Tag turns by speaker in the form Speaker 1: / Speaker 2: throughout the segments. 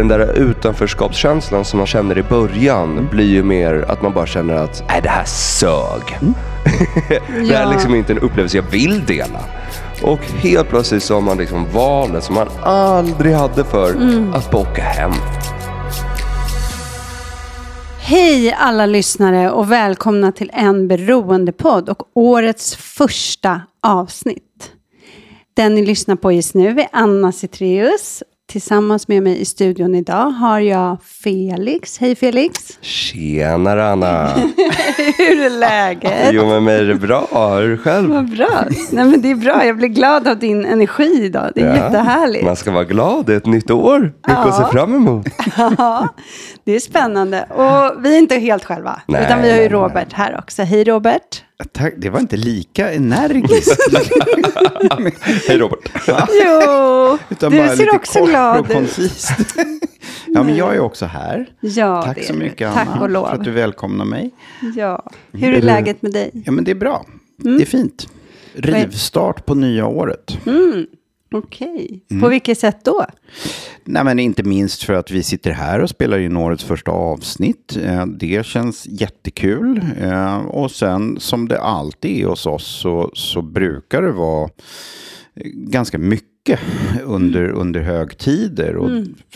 Speaker 1: den där utanförskapskänslan som man känner i början blir ju mer att man bara känner att nej det här sög. det här är
Speaker 2: Ja.
Speaker 1: liksom inte en upplevelse jag vill dela. Och helt plötsligt så har man liksom valet som man aldrig hade för att bara åka hem.
Speaker 2: Hej alla lyssnare och välkomna till en beroendepodd och årets första avsnitt. Den ni lyssnar på just nu är Anna Citreus. Tillsammans med mig i studion idag har jag Felix. Hej Felix!
Speaker 1: Tjenare Anna!
Speaker 2: Hur är läget?
Speaker 1: Jo med mig är det bra, hur är det själv?
Speaker 2: Vad bra! Nej men det är bra, jag blir glad av din energi idag. Det är jättehärligt.
Speaker 1: Man ska vara glad, det är ett nytt år. Mycket att se
Speaker 2: Ja.
Speaker 1: fram emot.
Speaker 2: Ja, det är spännande. Och vi är inte helt själva,
Speaker 1: Nej,
Speaker 2: utan vi har ju. Robert här också. Hej Robert!
Speaker 3: Tack, det var inte lika energiskt.
Speaker 1: Hej Robert.
Speaker 2: Jo,
Speaker 3: Utan
Speaker 2: du
Speaker 3: bara
Speaker 2: ser också glad ut.
Speaker 3: ja, men jag är också här.
Speaker 2: Ja,
Speaker 3: Tack
Speaker 2: det
Speaker 3: så
Speaker 2: är
Speaker 3: mycket Anna
Speaker 2: Tack och lov.
Speaker 3: för att du välkomnar mig.
Speaker 2: Ja. Hur är läget med dig?
Speaker 3: Ja, men det är bra.
Speaker 2: Mm.
Speaker 3: Det är fint. Rivstart på nya året.
Speaker 2: Okej.
Speaker 3: Mm.
Speaker 2: På vilket sätt då?
Speaker 3: Nej, men inte minst för att vi sitter här och spelar in årets första avsnitt. Eh, Det känns jättekul. Eh, Och sen som det alltid är hos oss så, så brukar det vara eh, ganska mycket under, under högtider och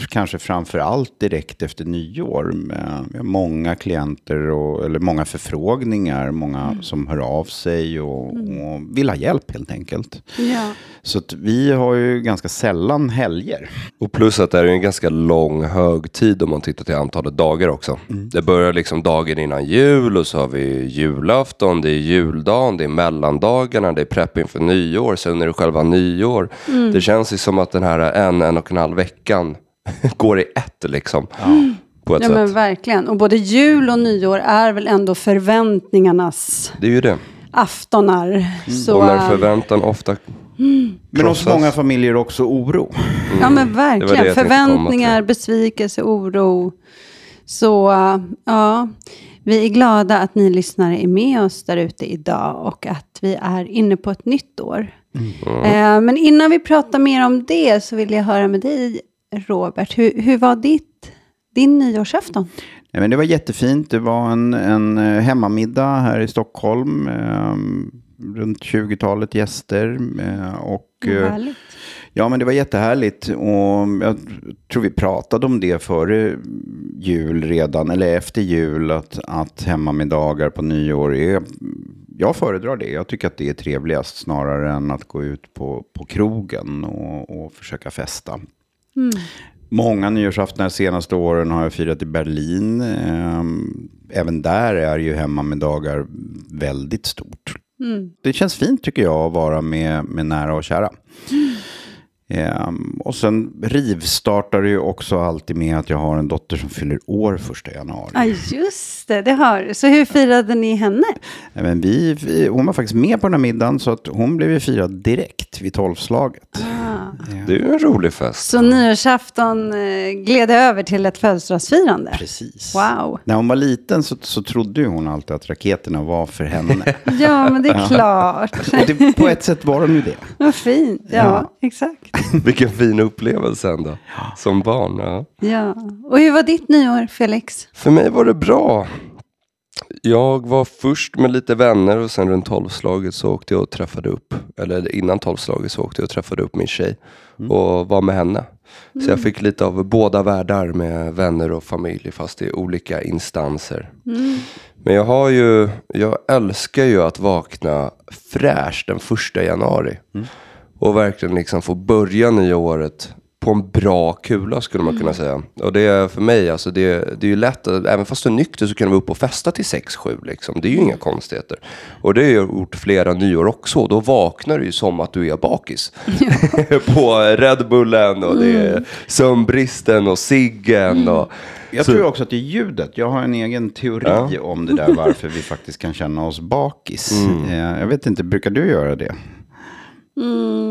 Speaker 3: kanske framför allt direkt efter nyår. med- många klienter och, eller många förfrågningar, många som hör av sig och, och vill ha hjälp helt enkelt.
Speaker 2: Ja.
Speaker 3: Så att vi har ju ganska sällan helger.
Speaker 1: Och plus att det är en ganska lång högtid om man tittar till antalet dagar också. Det börjar liksom dagen innan jul och så har vi julafton, det är juldagen, det är mellandagarna, det är prepp inför nyår, sen är det själva nyår. Det känns ju som att den här en, en och en halv veckan går i ett liksom. På ett
Speaker 2: ja,
Speaker 1: sätt.
Speaker 2: men verkligen. Och både jul och nyår är väl ändå förväntningarnas
Speaker 1: Det är ju det.
Speaker 2: aftonar. Så,
Speaker 1: och när förväntan ofta...
Speaker 3: Men hos många familjer också oro.
Speaker 2: ja, men
Speaker 1: Det det
Speaker 2: verkligen.
Speaker 1: tänkte komma
Speaker 2: Förväntningar, besvikelse, oro. Så uh, ja, vi är glada att ni lyssnare är med oss där ute idag och att vi är inne på ett nytt år. Eh, men innan vi pratar mer om det så vill jag höra med dig, Robert. Hur, hur var ditt, din nyårsafton?
Speaker 3: Nej, men det var jättefint. Det var en, en eh, hemmamiddag här i Stockholm. Eh, runt 20-talet gäster. Eh, och, eh,
Speaker 2: Härligt.
Speaker 3: ja, men det var jättehärligt. Och jag tror vi pratade om det före jul redan, eller efter jul, att, att hemmamiddagar på nyår är... Jag föredrar det. Jag tycker att det är trevligast snarare än att gå ut på, på krogen och, och försöka festa. Många nyårsaftnar de senaste åren har jag firat i Berlin. Ehm, Även där är ju hemmamiddagar väldigt stort. Det känns fint tycker jag att vara med, med nära och kära. Ehm, och sen rivstartar det ju också alltid med att jag har en dotter som fyller år första januari.
Speaker 2: Ja, just det. Det har du. Så hur firade ni henne?
Speaker 3: Nej, Men vi, vi, hon var faktiskt med på den här middagen så att hon blev ju firad direkt vid tolvslaget.
Speaker 1: Det är ju en rolig fest.
Speaker 2: Så nyårsafton eh, gled över till ett födelsedagsfirande?
Speaker 3: Precis.
Speaker 2: Wow.
Speaker 3: När hon var liten så, så trodde hon alltid att raketerna var för henne.
Speaker 2: Ja, men det är klart.
Speaker 3: Och det, på ett sätt var de ju det.
Speaker 2: Vad fint. Ja,
Speaker 3: Ja.
Speaker 2: exakt.
Speaker 1: Vilken fin upplevelse ändå. Som barn. Ja.
Speaker 2: Ja. Och hur var ditt nyår, Felix?
Speaker 1: För mig var det bra. Jag var först med lite vänner och sen runt tolvslaget så åkte jag och träffade upp, eller innan tolvslaget så åkte jag och träffade upp min tjej och var med henne. Så jag fick lite av båda världar med vänner och familj fast i olika instanser. Men jag har ju, jag älskar ju att vakna fräsch den första januari. Och verkligen liksom få börja nya året på en bra kula skulle man kunna säga. Och det är för mig, alltså det, det är ju lätt, att, även fast du är nykter så kan du vara uppe och festa till 6-7 liksom. Det är ju inga konstigheter. Och det har jag gjort flera nyår också. Och Då vaknar du ju som att du är bakis. på Red Bullen och det är sömnbristen och ciggen och
Speaker 3: Jag
Speaker 1: Så-
Speaker 3: tror också att det är ljudet. Jag har en egen teori om det där varför vi faktiskt kan känna oss bakis. Eh, Jag vet inte, brukar du göra det?
Speaker 2: Mm,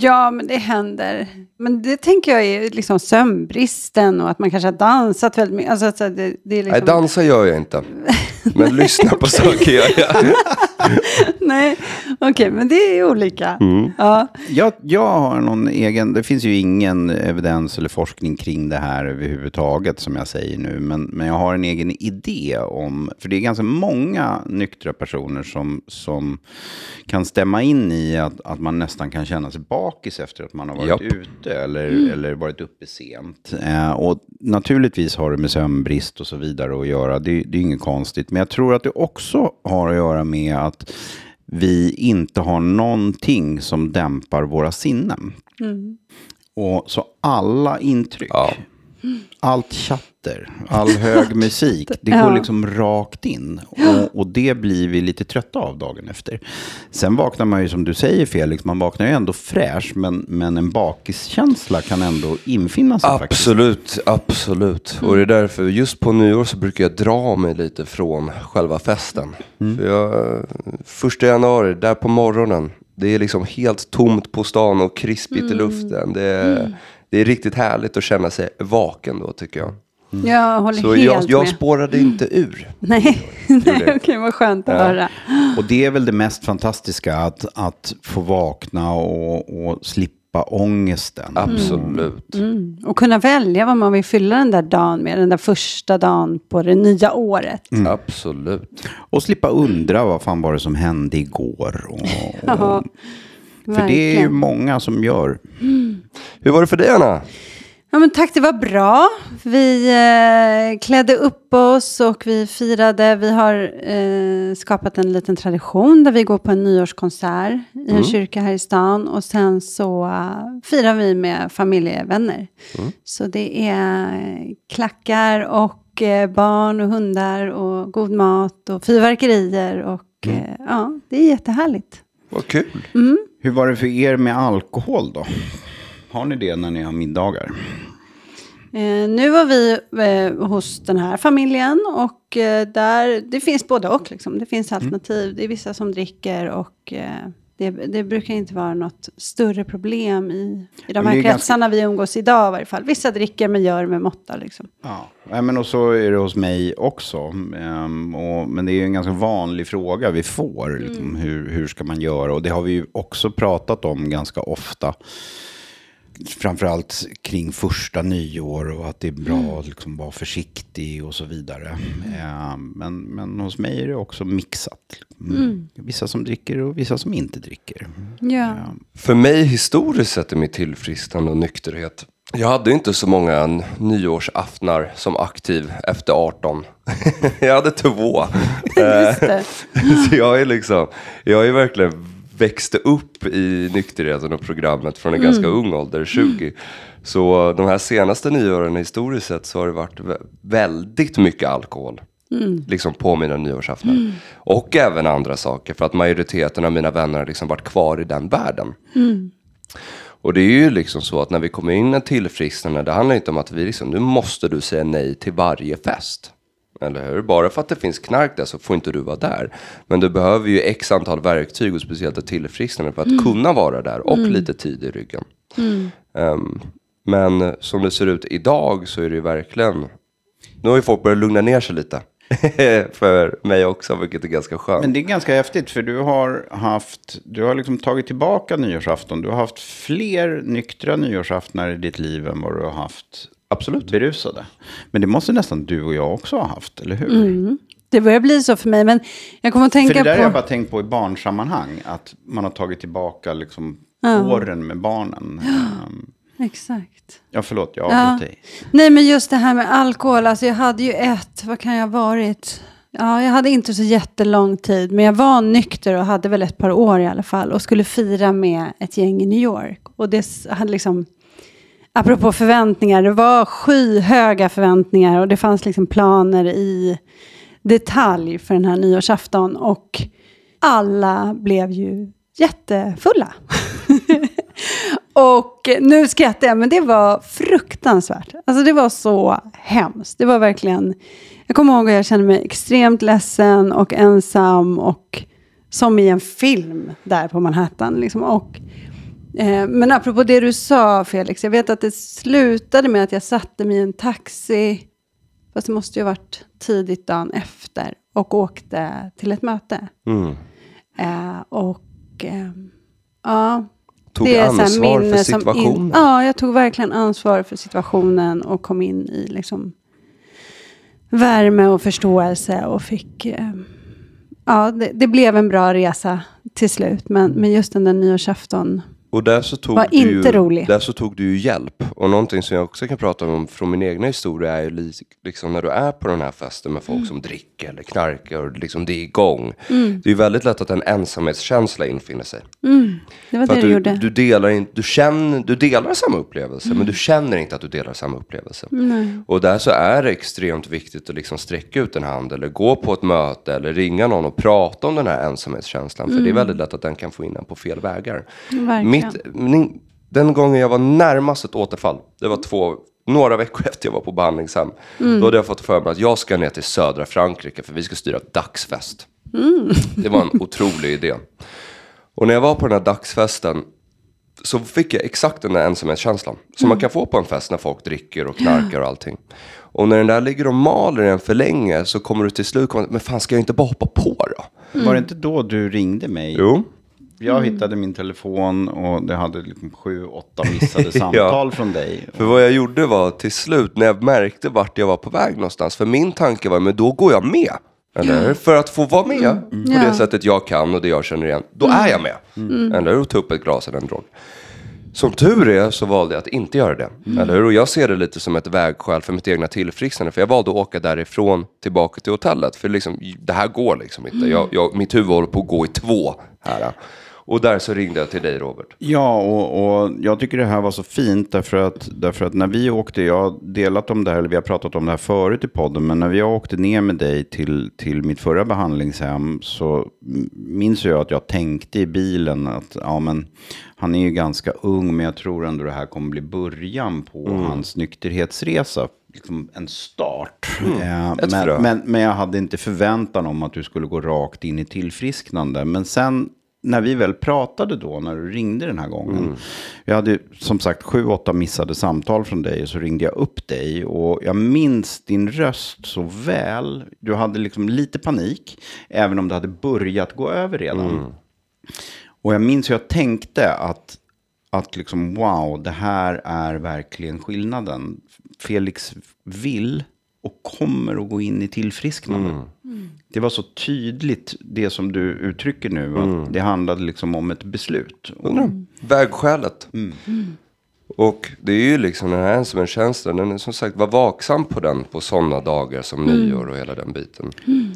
Speaker 2: ja, men det händer. Men det tänker jag är liksom sömnbristen och att man kanske har dansat väldigt mycket. Alltså, så det, det är liksom...
Speaker 1: Nej, dansa gör jag inte. Men lyssna på saker gör jag.
Speaker 2: Nej, okej, men det är olika.
Speaker 1: Mm.
Speaker 2: Ja.
Speaker 3: Jag, jag har någon egen, det finns ju ingen evidens eller forskning kring det här överhuvudtaget som jag säger nu. Men, men jag har en egen idé om, för det är ganska många nyktra personer som, som kan stämma in i att, att man nästan kan känna sig bakis efter att man har varit
Speaker 1: Japp.
Speaker 3: ute eller, eller varit uppe sent. Eh, och naturligtvis har det med sömnbrist och så vidare att göra, det, det är inget konstigt. Men jag tror att det också har att göra med att vi inte har någonting som dämpar våra sinnen. Och så alla intryck,
Speaker 1: Ja.
Speaker 3: Allt chatter, all hög musik, det går liksom rakt in. Och, och det blir vi lite trötta av dagen efter. Sen vaknar man ju som du säger Felix, man vaknar ju ändå fräsch, men, men en bakiskänsla kan ändå infinna sig faktiskt.
Speaker 1: Absolut, absolut. Och det är därför, just på nyår så brukar jag dra mig lite från själva festen. För jag, första januari, där på morgonen, det är liksom helt tomt på stan och krispigt i luften. Det är, det är riktigt härligt att känna sig vaken då tycker jag.
Speaker 2: Jag håller
Speaker 1: Så
Speaker 2: helt
Speaker 1: jag, jag
Speaker 2: med.
Speaker 1: spårade inte ur.
Speaker 2: Nej, Nej okej, vad skönt att höra.
Speaker 3: Och det är väl det mest fantastiska, att, att få vakna och, och slippa ångesten.
Speaker 1: Absolut.
Speaker 2: Mm. Och kunna välja vad man vill fylla den där dagen med, den där första dagen på det nya året.
Speaker 1: Absolut.
Speaker 3: Och slippa undra vad fan var det som hände igår. Och,
Speaker 2: Ja,
Speaker 3: för det är ju många som gör.
Speaker 1: Hur var det för dig Anna?
Speaker 2: Ja, men tack, det var bra. Vi eh, klädde upp oss och vi firade. Vi har eh, skapat en liten tradition där vi går på en nyårskonsert i en kyrka här i stan. Och sen så eh, firar vi med familjevänner. Så det är eh, klackar och eh, barn och hundar och god mat och fyrverkerier. Och eh, ja, det är jättehärligt.
Speaker 1: Vad kul.
Speaker 3: Hur var det för er med alkohol då? Har ni det när ni har middagar?
Speaker 2: Eh, nu var vi eh, hos den här familjen och eh, där, det finns både och. Liksom. Det finns alternativ. Det är vissa som dricker och eh, det, det brukar inte vara något större problem i, i de här
Speaker 3: är ganska-
Speaker 2: kretsarna vi umgås idag i varje fall. Vissa dricker men gör med måtta. Liksom.
Speaker 3: Ja, men och så är det hos mig också. Ehm, och, men det är en ganska vanlig fråga vi får. Liksom, hur, hur ska man göra? Och det har vi ju också pratat om ganska ofta. Framförallt kring första nyår och att det är bra att liksom vara försiktig och så vidare. Ehm, men, men hos mig är det också mixat. Mm. Vissa som dricker och vissa som inte dricker.
Speaker 2: Ja.
Speaker 3: Ehm,
Speaker 1: För mig historiskt sett är mitt tillfrisknande och nykterhet. Jag hade inte så många nyårsaftnar som aktiv efter 18. jag hade två.
Speaker 2: Just det.
Speaker 1: så jag är liksom, jag är verkligen växte upp i nykterheten och programmet från en ganska ung ålder, 20. Så de här senaste nyåren historiskt sett så har det varit vä- väldigt mycket alkohol. Liksom på mina nyårsaftnar. Och även andra saker för att majoriteten av mina vänner har liksom varit kvar i den världen. Och det är ju liksom så att när vi kommer in i tillfrisknande, det handlar inte om att vi liksom, nu måste du säga nej till varje fest. Eller hur? Bara för att det finns knark där så får inte du vara där. Men du behöver ju x antal verktyg och speciellt ett tillfrisknande för att kunna vara där och lite tid i ryggen. Ehm, men som det ser ut idag så är det ju verkligen, nu har ju folk börjat lugna ner sig lite. för mig också, vilket är ganska skönt.
Speaker 3: Men det är ganska häftigt för du har haft, du har liksom tagit tillbaka nyårsafton. Du har haft fler nyktra nyårsaftnar i ditt liv än vad du har haft
Speaker 1: Absolut.
Speaker 3: berusade. Men det måste nästan du och jag också ha haft, eller hur?
Speaker 2: Det börjar bli så för mig. Men jag kommer att
Speaker 3: För
Speaker 2: tänka
Speaker 3: det där har jag
Speaker 2: på...
Speaker 3: bara tänkt på i barnsammanhang. Att man har tagit tillbaka liksom åren med barnen. Ehm,
Speaker 2: Exakt.
Speaker 3: Ja, förlåt, jag
Speaker 2: Ja.
Speaker 3: avbröt dig.
Speaker 2: Nej, men just det här med alkohol. Alltså jag hade ju ett, vad kan jag ha varit? Ja, jag hade inte så jättelång tid, men jag var nykter och hade väl ett par år i alla fall. Och skulle fira med ett gäng i New York. Och det hade liksom, apropå förväntningar, det var skyhöga förväntningar. Och det fanns liksom planer i detalj för den här nyårsafton. Och alla blev ju jättefulla. Och nu skrattar jag, men det var fruktansvärt. Alltså det var så hemskt. Det var verkligen... Jag kommer ihåg att jag kände mig extremt ledsen och ensam och som i en film där på Manhattan. Liksom. Och, men apropå det du sa, Felix. Jag vet att det slutade med att jag satte mig i en taxi. fast det måste ju ha varit tidigt dagen efter, och åkte till ett möte.
Speaker 1: Mm.
Speaker 2: Eh, och eh, ja,
Speaker 1: Tog
Speaker 2: det är
Speaker 1: ansvar för
Speaker 2: som
Speaker 1: situationen.
Speaker 2: In, ja, jag tog verkligen ansvar för situationen och kom in i liksom värme och förståelse och fick... Eh, ja, det, det blev en bra resa till slut, men, men just den där nyårsafton
Speaker 1: Och där så, tog
Speaker 2: Var
Speaker 1: du
Speaker 2: inte
Speaker 1: ju,
Speaker 2: rolig.
Speaker 1: där så tog du ju hjälp. Och någonting som jag också kan prata om från min egna historia är ju li- liksom när du är på den här festen med folk
Speaker 2: Mm.
Speaker 1: som dricker eller knarkar och liksom det är igång. Det är ju väldigt lätt att en ensamhetskänsla infinner sig.
Speaker 2: Det var
Speaker 1: För
Speaker 2: det du
Speaker 1: du,
Speaker 2: gjorde.
Speaker 1: du, delar in, du, känner, du delar samma upplevelse, men du känner inte att du delar samma upplevelse. Och där så är det extremt viktigt att liksom sträcka ut en hand, eller gå på ett möte, eller ringa någon och prata om den här ensamhetskänslan. För det är väldigt lätt att den kan få in en på fel vägar.
Speaker 2: Verkligen.
Speaker 1: Mitt, min, den gången jag var närmast ett återfall, det var två, några veckor efter jag var på behandlingshem. Då hade jag fått för mig att jag ska ner till södra Frankrike, för vi ska styra dagsfest. Det var en otrolig idé. Och när jag var på den här dagsfesten så fick jag exakt den där ensamhetskänslan. Som man kan få på en fest när folk dricker och knarkar och allting. Och när den där ligger och maler en för länge så kommer du till slut komma, men fan ska jag inte bara hoppa på då?
Speaker 3: Var det inte då du ringde mig?
Speaker 1: Jo.
Speaker 3: Jag hittade min telefon och det hade liksom sju, åtta missade samtal från dig.
Speaker 1: För vad jag gjorde var till slut när jag märkte vart jag var på väg någonstans. För min tanke var, men då går jag med. Eller? För att få vara med på det
Speaker 2: Ja.
Speaker 1: sättet jag kan och det jag känner igen. Då är jag med. Eller hur? Och ta upp ett glas eller en drog. Som tur är så valde jag att inte göra det. Eller hur? Och jag ser det lite som ett vägskäl för mitt egna tillfrisknande. För jag valde att åka därifrån tillbaka till hotellet. För liksom, det här går liksom inte. Jag, jag, mitt huvud håller på att gå i två här. Och där så ringde jag till dig Robert.
Speaker 3: Ja, och, och jag tycker det här var så fint därför att, därför att när vi åkte, jag har delat om det här, eller vi har pratat om det här förut i podden, men när vi åkte ner med dig till, till mitt förra behandlingshem så minns jag att jag tänkte i bilen att ja, men, han är ju ganska ung, men jag tror ändå det här kommer bli början på hans nykterhetsresa. Liksom en start. Eh,
Speaker 1: Ett frö.
Speaker 3: men, men, men jag hade inte förväntan om att du skulle gå rakt in i tillfrisknande. Men sen när vi väl pratade då, när du ringde den här gången. Jag hade som sagt sju, åtta missade samtal från dig. Och så ringde jag upp dig. Och jag minns din röst så väl. Du hade liksom lite panik. Även om det hade börjat gå över redan. Och jag minns hur jag tänkte att, att liksom, wow, det här är verkligen skillnaden. Felix vill och kommer att gå in i tillfrisknande. Det var så tydligt det som du uttrycker nu. Att det handlade liksom om ett beslut. Och,
Speaker 1: Vägskälet. Och det är ju liksom den här ensamhetstjänsten, den är som sagt, var vaksam på den på sådana dagar som nyår och hela den biten.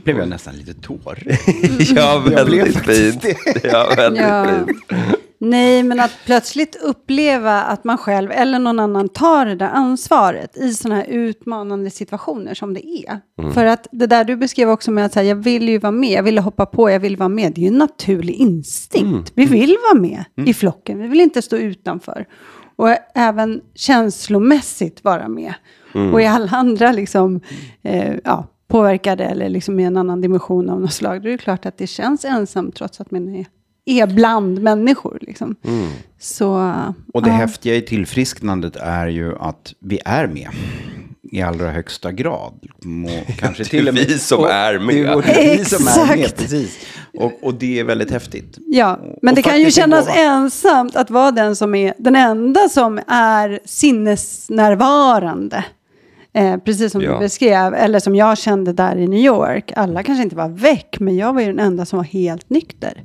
Speaker 3: blev jag nästan lite tår.
Speaker 1: ja, väldigt fint. Ja, väldigt fint.
Speaker 2: Nej, men att plötsligt uppleva att man själv eller någon annan tar det där ansvaret i sådana här utmanande situationer som det är. För att det där du beskrev också med att säga, jag vill ju vara med, jag ville hoppa på, jag vill vara med. Det är ju en naturlig instinkt. Vi vill vara med i flocken, vi vill inte stå utanför. Och även känslomässigt vara med. Och i alla andra liksom, eh, ja, påverkade eller liksom i en annan dimension av något slag, då är det klart att det känns ensamt trots att man är, är bland människor. Liksom. Så,
Speaker 3: Och det
Speaker 2: ja.
Speaker 3: häftiga i tillfrisknandet är ju att vi är med. I allra högsta grad. Och kanske till och med,
Speaker 1: vi som
Speaker 3: och,
Speaker 1: är med.
Speaker 3: Det är vi som är med,
Speaker 2: Exakt.
Speaker 3: precis. Och, och det är väldigt häftigt.
Speaker 2: Ja,
Speaker 3: Och-
Speaker 2: men
Speaker 3: och
Speaker 2: det kan ju kännas
Speaker 3: gåva.
Speaker 2: ensamt att vara den som är den enda som är sinnesnärvarande. Eh, precis som
Speaker 1: Ja.
Speaker 2: du beskrev, eller som jag kände där i New York. Alla kanske inte var väck, men jag var ju den enda som var helt nykter.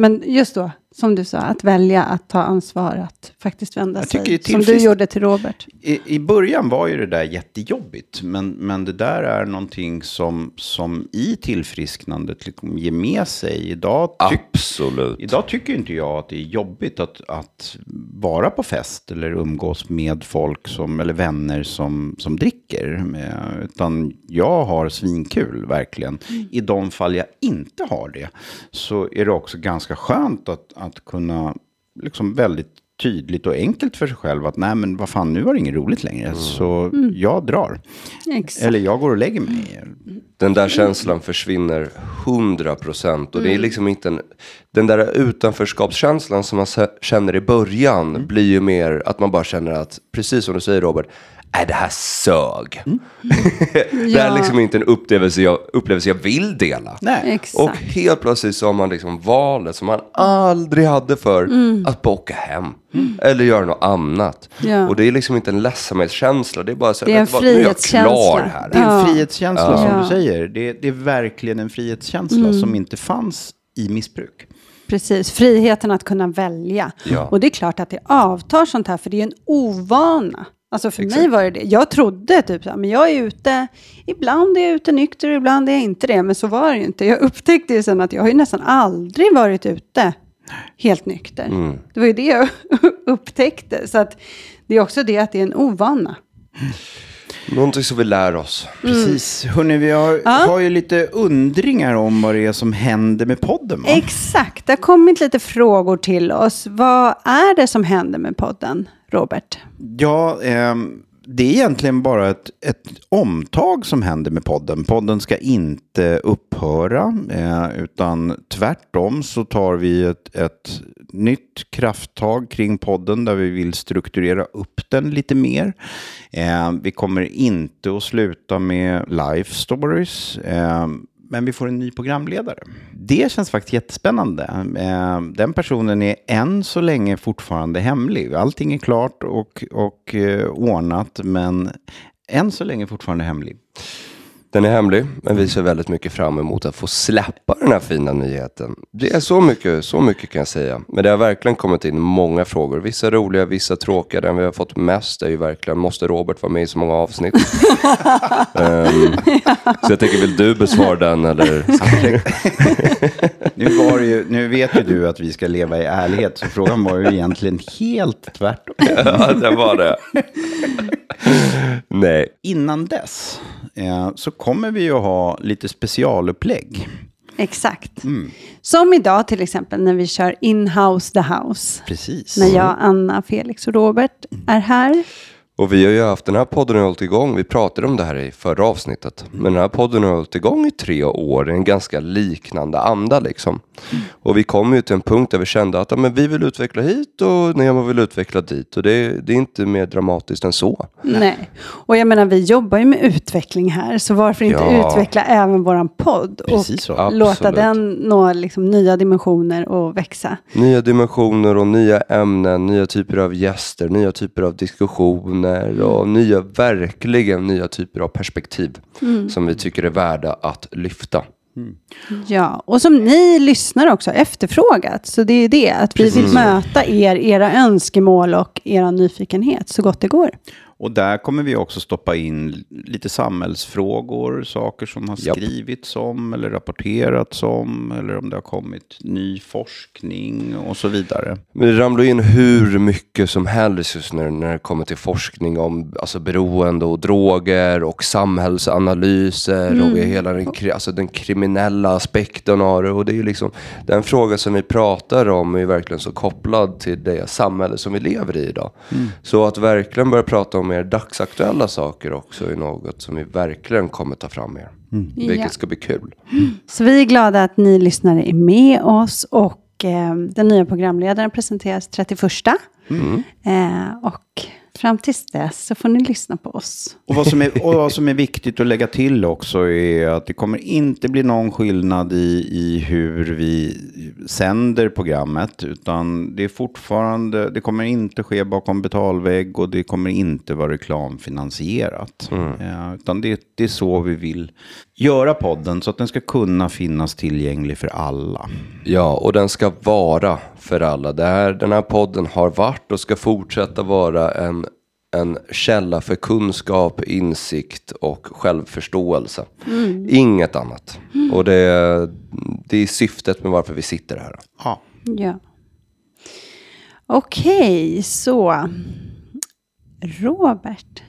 Speaker 2: Men just då, som du sa, att välja att ta ansvar, att faktiskt vända
Speaker 3: Jag
Speaker 2: sig. Som du gjorde till Robert.
Speaker 3: I, I början var ju det där jättejobbigt, men, men det där är någonting som, som i tillfrisknandet liksom ger med sig. Idag, tyck,
Speaker 1: Absolut.
Speaker 3: idag tycker inte jag att det är jobbigt att, att vara på fest eller umgås med folk som, eller vänner som, som dricker. Eh, Utan jag har svinkul, verkligen. I de fall jag inte har det så är det också ganska skönt att, att kunna liksom väldigt tydligt och enkelt för sig själv att nej men vad fan nu var det inget roligt längre så jag drar.
Speaker 2: Exakt.
Speaker 3: Eller jag går och lägger mig.
Speaker 1: Den där känslan försvinner 100 procent. Och det
Speaker 2: Mm.
Speaker 1: är liksom inte en, den där utanförskapskänslan som man känner i början
Speaker 2: Mm.
Speaker 1: blir ju mer att man bara känner att, precis som du säger Robert, är det här sög.
Speaker 3: Mm.
Speaker 1: det här är liksom inte en upplevelse jag, upplevelse jag vill dela.
Speaker 3: Nej.
Speaker 2: Exakt.
Speaker 1: Och helt plötsligt så har man liksom valet som man aldrig hade för
Speaker 2: Mm.
Speaker 1: att bara åka hem. Eller göra något annat.
Speaker 2: Ja.
Speaker 1: Och det är liksom inte en ledsamhetskänsla. Det är bara så
Speaker 2: Det är en
Speaker 1: vet du vad, nu är jag klar här.
Speaker 3: Det är en
Speaker 2: Ja.
Speaker 3: frihetskänsla som
Speaker 2: Ja.
Speaker 3: du säger. Det, det är verkligen en frihetskänsla som inte fanns i missbruk.
Speaker 2: Precis, friheten att kunna välja.
Speaker 1: Ja.
Speaker 2: Och det är klart att det avtar sånt här, för det är en ovana. Alltså för
Speaker 1: Exakt.
Speaker 2: mig var det det. Jag trodde typ så här, men jag är ute, ibland är jag ute nykter, ibland är jag inte det. Men så var det ju inte. Jag upptäckte ju sen att jag har ju nästan aldrig varit ute helt nykter.
Speaker 1: Mm.
Speaker 2: Det var ju det jag upptäckte. Så att det är också det att det är en ovana.
Speaker 1: Någonting som vi lär oss.
Speaker 3: Precis. Hörrni, vi har,
Speaker 2: Ja.
Speaker 3: har ju lite undringar om vad det är som händer med podden. Va?
Speaker 2: Exakt, det har kommit lite frågor till oss. Vad är det som händer med podden, Robert?
Speaker 3: Ja, ehm, det är egentligen bara ett, ett omtag som händer med podden. Podden ska inte upphöra, eh, utan tvärtom så tar vi ett, ett nytt krafttag kring podden där vi vill strukturera upp den lite mer. Eh, vi kommer inte att sluta med life stories. Eh, men vi får en ny programledare. Det känns faktiskt jättespännande. Eh, den personen är än så länge fortfarande hemlig. Allting är klart och, och eh, ordnat, men än så länge fortfarande hemlig.
Speaker 1: Den är hemlig, men vi ser väldigt mycket fram emot att få släppa den här fina nyheten. Det är så mycket, så mycket kan jag säga. Men det har verkligen kommit in många frågor. Vissa roliga, vissa tråkiga. Den vi har fått mest är ju verkligen, måste Robert vara med i så många avsnitt? Ehm, så jag tänker, vill du besvara den eller?
Speaker 3: Nu, var ju, nu vet ju du att vi ska leva i ärlighet, så frågan var ju egentligen helt tvärtom.
Speaker 1: ja, det var det. Nej.
Speaker 3: Innan dess eh, så kommer vi ju ha lite specialupplägg.
Speaker 2: Exakt. Som idag till exempel när vi kör In-house the house.
Speaker 3: Precis.
Speaker 2: När jag, Anna, Felix och Robert är här.
Speaker 1: Och vi har ju haft den här podden har hållit igång. Vi pratade om det här i förra avsnittet. Men den här podden har hållit igång i tre år i en ganska liknande anda liksom. Och vi kom ju till en punkt där vi kände att ja, men vi vill utveckla hit och Nemo vill utveckla dit. Och det, det är inte mer dramatiskt än så.
Speaker 2: Nej. Och jag menar, vi jobbar ju med utveckling här, så varför inte
Speaker 1: Ja.
Speaker 2: utveckla även våran podd
Speaker 3: Precis så.
Speaker 2: och låta
Speaker 1: Absolut.
Speaker 2: den nå liksom nya dimensioner och växa.
Speaker 1: Nya dimensioner och nya ämnen, nya typer av gäster, nya typer av diskussioner och nya, verkligen nya typer av perspektiv som vi tycker är värda att lyfta.
Speaker 2: Ja, och som ni lyssnar också efterfrågat. Så det är det, att vi vill möta er, era önskemål och era nyfikenhet så gott det går.
Speaker 3: Och där kommer vi också stoppa in lite samhällsfrågor, saker som har
Speaker 1: Japp.
Speaker 3: skrivits om eller rapporterats om, eller om det har kommit ny forskning och så vidare.
Speaker 1: Men det ramlar in hur mycket som helst just nu när det kommer till forskning om alltså, beroende och droger och samhällsanalyser och hela den, alltså, den kriminella aspekten av det. Och det är ju liksom, den fråga som vi pratar om är ju verkligen så kopplad till det samhälle som vi lever i idag. Så att verkligen börja prata om mer dagsaktuella saker också är något som vi verkligen kommer ta fram mer. Vilket
Speaker 2: Ja.
Speaker 1: ska bli kul.
Speaker 2: Så vi är glada att ni lyssnare är med oss och eh, den nya programledaren presenteras 31. Eh, och fram tills dess så får ni lyssna på oss.
Speaker 3: Och vad, som är, och vad som är viktigt att lägga till också är att det kommer inte bli någon skillnad i, i hur vi sänder programmet. Utan det är fortfarande, det kommer inte ske bakom betalvägg och det kommer inte vara reklamfinansierat. Ja, utan det, det är så vi vill göra podden så att den ska kunna finnas tillgänglig för alla.
Speaker 1: Ja, och den ska vara för alla. Det här, den här podden har varit och ska fortsätta vara en, en källa för kunskap, insikt och självförståelse. Inget annat. Och det, det är syftet med varför vi sitter här.
Speaker 3: Ja.
Speaker 2: Ja. Okej, så Robert.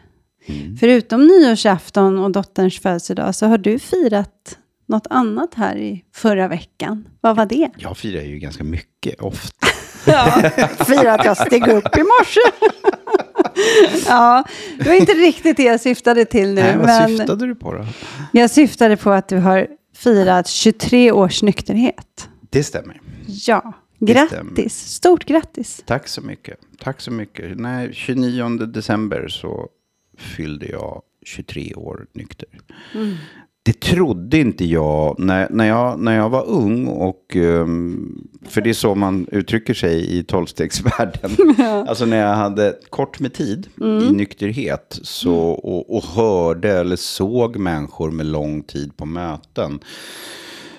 Speaker 2: Förutom nyårsafton och dotterns födelsedag så har du firat något annat här i förra veckan. Vad var det?
Speaker 3: Jag firar ju ganska mycket ofta.
Speaker 2: Ja, firat att jag steg upp i morse. Ja, det var inte riktigt det jag syftade till nu.
Speaker 3: Nej, vad
Speaker 2: men
Speaker 3: syftade du på då?
Speaker 2: Jag syftade på att du har firat 23 års nykterhet.
Speaker 3: Det stämmer.
Speaker 2: Ja,
Speaker 3: Det
Speaker 2: grattis. Stort grattis.
Speaker 3: Tack så mycket. Tack så mycket. Nej, 29 december så fyllde jag 23 år nykter. Det trodde inte jag när, när jag när jag var ung. Och, ehm, för det är så man uttrycker sig i tolvstegsvärlden. Alltså när jag hade kort med tid i nykterhet så, och, och hörde eller såg människor med lång tid på möten.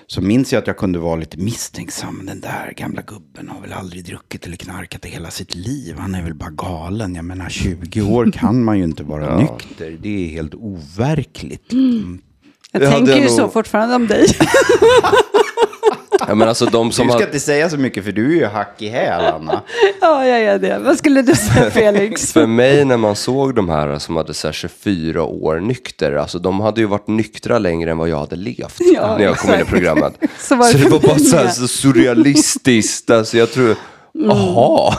Speaker 3: Så minns jag att jag kunde vara lite misstänksam. Den där gamla gubben har väl aldrig druckit eller knarkat i hela sitt liv. Han är väl bara galen. Jag menar 20 år kan man ju inte vara nykter. Det är helt overkligt. Mm.
Speaker 2: Jag
Speaker 1: Det
Speaker 2: tänker
Speaker 1: jag
Speaker 2: ju så
Speaker 1: nog-
Speaker 2: fortfarande om dig.
Speaker 1: Ja, men alltså de som
Speaker 3: Du ska
Speaker 1: har,
Speaker 3: inte säga så mycket för du är ju hack i häl, Anna.
Speaker 2: ja, jag är det. Vad skulle du säga, Felix?
Speaker 1: för mig när man såg de här som hade så här 24 år nykter, alltså de hade ju varit nyktra längre än vad jag hade levt
Speaker 2: Ja,
Speaker 1: när jag kom in i programmet.
Speaker 2: Så var det
Speaker 1: så det var bara så, här, så surrealistiskt, alltså jag tror, aha.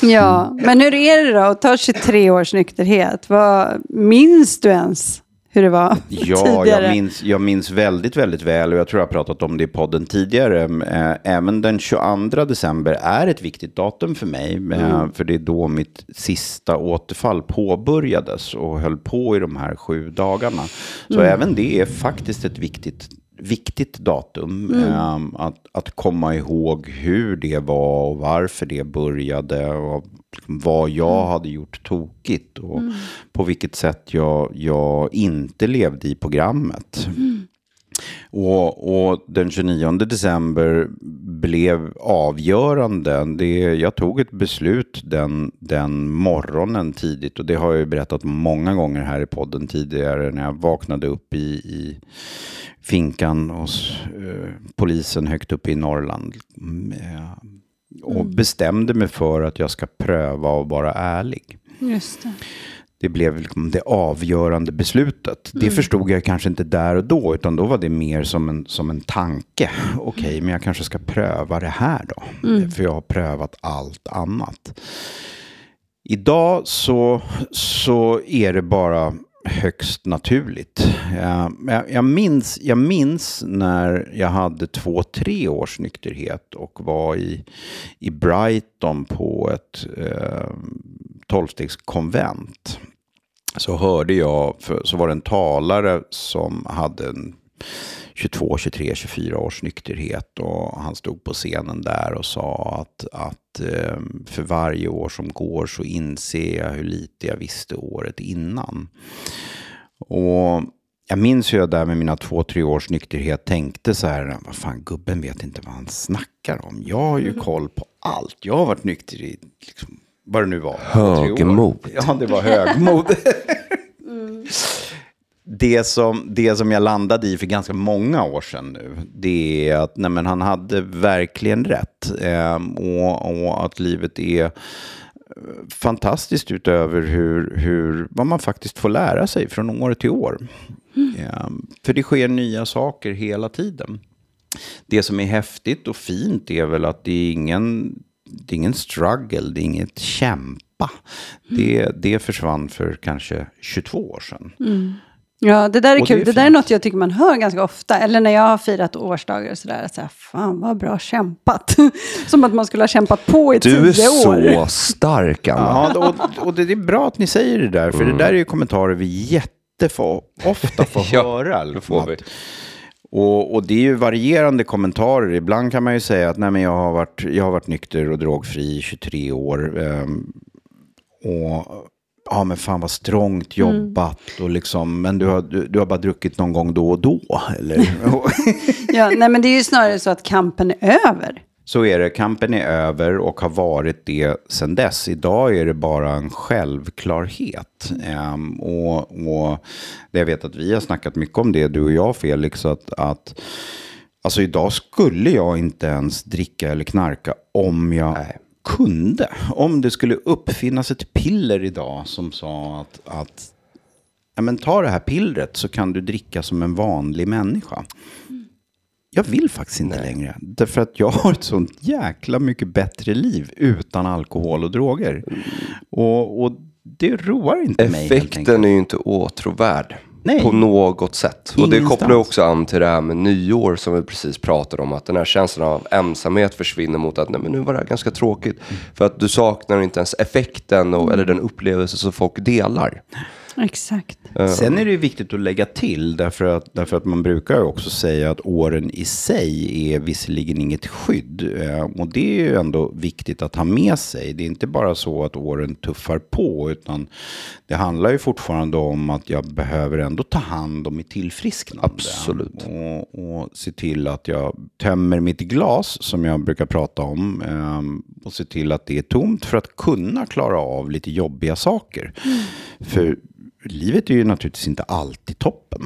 Speaker 2: Ja, men hur är det då att ta 23 års nykterhet? Vad, minns du ens hur det var
Speaker 3: Ja,
Speaker 2: tidigare?
Speaker 3: jag minns, jag minns väldigt, väldigt väl och jag tror jag har pratat om det i podden tidigare. Eh, Även den 22 december är ett viktigt datum för mig. eh, För det är då mitt sista återfall påbörjades och höll på i de här sju dagarna. Så även det är faktiskt ett viktigt viktigt datum. eh, att, att komma ihåg hur det var och varför det började. Och liksom vad jag hade gjort tokigt. Och på vilket sätt jag, jag inte levde i programmet. Och, och den 29 december blev avgörande. Det, jag tog ett beslut den, den morgonen tidigt. Och det har jag ju berättat många gånger här i podden tidigare. När jag vaknade upp i, i finkan hos eh, polisen högt uppe i Norrland. Mm, och bestämde mig för att jag ska pröva och vara ärlig.
Speaker 2: Just det.
Speaker 3: Det blev liksom det avgörande beslutet. Det förstod jag kanske inte där och då, utan då var det mer som en, som en tanke. Okej, men jag kanske ska pröva det här då. För jag har prövat allt annat. Idag så, så är det bara högst naturligt. Eh, jag, jag, minns, jag minns när jag hade två, tre års nykterhet och var i, i Brighton på ett eh, tolvstegskonvent. Så hörde jag, för, så var det en talare som hade en 22, 23, 24 års nykterhet och han stod på scenen där och sa att, att eh, för varje år som går så inser jag hur lite jag visste året innan. Och jag minns hur jag där med mina två, tre års nykterhet tänkte så här, vad fan, gubben vet inte vad han snackar om. Jag har ju koll på allt. Jag har varit nykter i, liksom, vad det nu var.
Speaker 1: Högmod.
Speaker 3: Ja, det var högmod. Det som, det som jag landade i för ganska många år sedan nu, det är att nej, han hade verkligen rätt. Ehm, och, och att livet är eh, fantastiskt utöver hur, hur, vad man faktiskt får lära sig från år till år. Ehm, för det sker nya saker hela tiden. Det som är häftigt och fint är väl att det är ingen, det är ingen struggle, det är inget kämpa. Det, det försvann för kanske 22 år sedan.
Speaker 2: Ja, det där är
Speaker 3: Och det
Speaker 2: kul.
Speaker 3: är
Speaker 2: Det, där är något jag tycker man hör ganska ofta. Eller när jag har firat årsdagar och sådär. Så här, Fan vad bra kämpat. Som att man skulle ha kämpat på i
Speaker 1: Du
Speaker 2: tio
Speaker 1: är
Speaker 2: år.
Speaker 1: så stark Anna.
Speaker 3: Ja, och, och det är bra att ni säger det där, för det där är ju kommentarer vi jätteofta får
Speaker 1: Ja,
Speaker 3: höra.
Speaker 1: det
Speaker 3: liksom,
Speaker 1: får vi.
Speaker 3: Och, och det är ju varierande kommentarer. Ibland kan man ju säga att Nej, men jag, har varit, jag har varit nykter och drogfri i 23 år. ehm, och ja, men fan vad strångt jobbat. Och liksom, men du har, du, du har bara druckit någon gång då och då. Eller?
Speaker 2: Ja, nej, men det är ju snarare så att kampen är över.
Speaker 3: Så är det, kampen är över och har varit det sedan dess. Idag är det bara en självklarhet. Ehm, och, och det jag vet att vi har snackat mycket om det, du och jag Felix, att, att alltså idag skulle jag inte ens dricka eller knarka om jag kunde. Om det skulle uppfinnas ett piller idag som sa att, att ja, men ta det här pillret så kan du dricka som en vanlig människa. Jag vill faktiskt inte längre. Därför att jag har ett sånt jäkla mycket bättre liv utan alkohol och droger. Och, och det roar inte mig.
Speaker 1: Effekten är ju inte åtråvärd.
Speaker 3: Nej.
Speaker 1: På något sätt. Och det
Speaker 3: Ingenstans.
Speaker 1: kopplar också an till det här med nyår som vi precis pratade om. Att den här känslan av ensamhet försvinner mot att nej, men nu var det här ganska tråkigt. För att du saknar inte ens effekten och, eller den upplevelse som folk delar.
Speaker 2: Exakt.
Speaker 3: Sen är det ju viktigt att lägga till, därför att, därför att man brukar också säga att åren i sig är visserligen inget skydd. Eh, Och det är ju ändå viktigt att ha med sig. Det är inte bara så att åren tuffar på, utan det handlar ju fortfarande om att jag behöver ändå ta hand om mitt tillfrisknande.
Speaker 1: Absolut.
Speaker 3: Och, och se till att jag tömmer mitt glas, som jag brukar prata om, eh, och se till att det är tomt för att kunna klara av lite jobbiga saker. För livet är ju naturligtvis inte alltid toppen.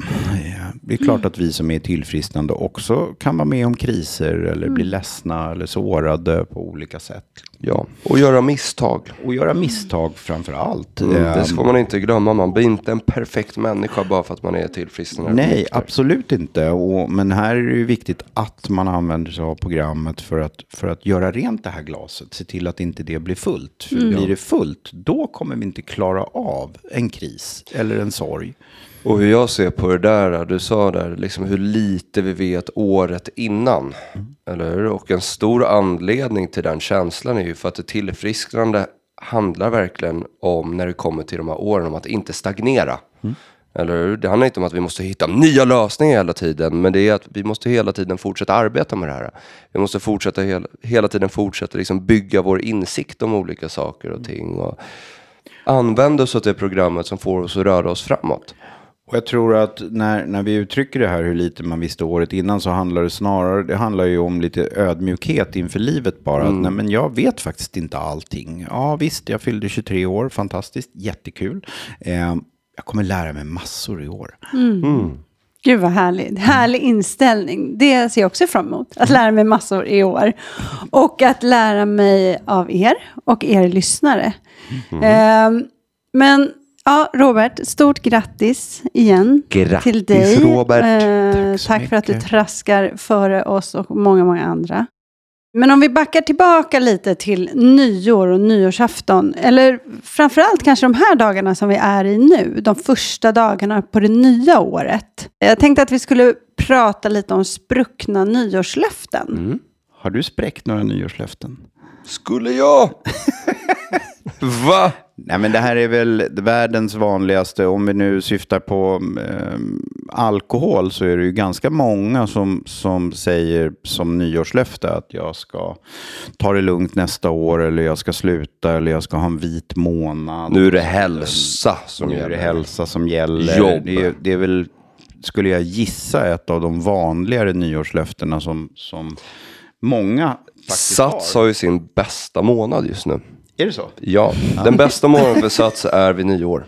Speaker 3: Det är klart att vi som är tillfrisknande också kan vara med om kriser eller bli ledsna eller sårade på olika sätt.
Speaker 1: Ja, och göra misstag.
Speaker 3: Och göra misstag framför allt.
Speaker 1: Mm, det ska man inte glömma. Man blir inte en perfekt människa bara för att man är tillfrisknande.
Speaker 3: Nej, absolut inte. Och, men här är det ju viktigt att man använder sig av programmet för att, för att göra rent det här glaset. Se till att inte det blir fullt. För blir det fullt, då kommer vi inte klara av en kris eller en sorg.
Speaker 1: Och hur jag ser på det där, du sa där, liksom hur lite vi vet året innan. Eller hur? Och en stor anledning till den känslan är ju för att det tillfrisknande handlar verkligen om, när det kommer till de här åren, om att inte stagnera. Eller hur? Det handlar inte om att vi måste hitta nya lösningar hela tiden, men det är att vi måste hela tiden fortsätta arbeta med det här. Vi måste fortsätta hela, hela tiden fortsätta liksom bygga vår insikt om olika saker och ting. Och använda oss av det programmet som får oss att röra oss framåt.
Speaker 3: Och jag tror att när, när vi uttrycker det här hur lite man visste året innan så handlar det snarare, det handlar ju om lite ödmjukhet inför livet bara. Att, nej men jag vet faktiskt inte allting. Ja visst, jag fyllde 23 år, fantastiskt, jättekul. Eh, jag kommer lära mig massor i år.
Speaker 2: Gud vad härligt. Härlig inställning. Det ser jag också fram emot. Att lära mig massor i år. Och att lära mig av er och er lyssnare. Ehm, men ja, Robert, stort grattis igen
Speaker 1: Grattis,
Speaker 2: till dig.
Speaker 1: Robert.
Speaker 2: Eh,
Speaker 3: Tack så
Speaker 2: tack för att du traskar före oss och många, många andra. Men om vi backar tillbaka lite till nyår och nyårsafton, eller framförallt kanske de här dagarna som vi är i nu, de första dagarna på det nya året. Jag tänkte att vi skulle prata lite om spruckna nyårslöften.
Speaker 3: Har du spräckt några nyårslöften?
Speaker 1: Skulle jag? Va?
Speaker 3: Nej men det här är väl världens vanligaste, om vi nu syftar på eh, alkohol så är det ju ganska många som, som säger som nyårslöfte att jag ska ta det lugnt nästa år eller jag ska sluta eller jag ska ha en vit månad.
Speaker 1: Nu är det hälsa som
Speaker 3: nu är det
Speaker 1: gäller.
Speaker 3: hälsa som gäller.
Speaker 1: Jobb.
Speaker 3: Det är, det är väl, skulle jag gissa, ett av de vanligare nyårslöftena som, som många faktiskt
Speaker 1: Sats
Speaker 3: har.
Speaker 1: har ju sin bästa månad just nu.
Speaker 3: Är det så?
Speaker 1: Ja, den bästa månaden för Sats är vid nyår.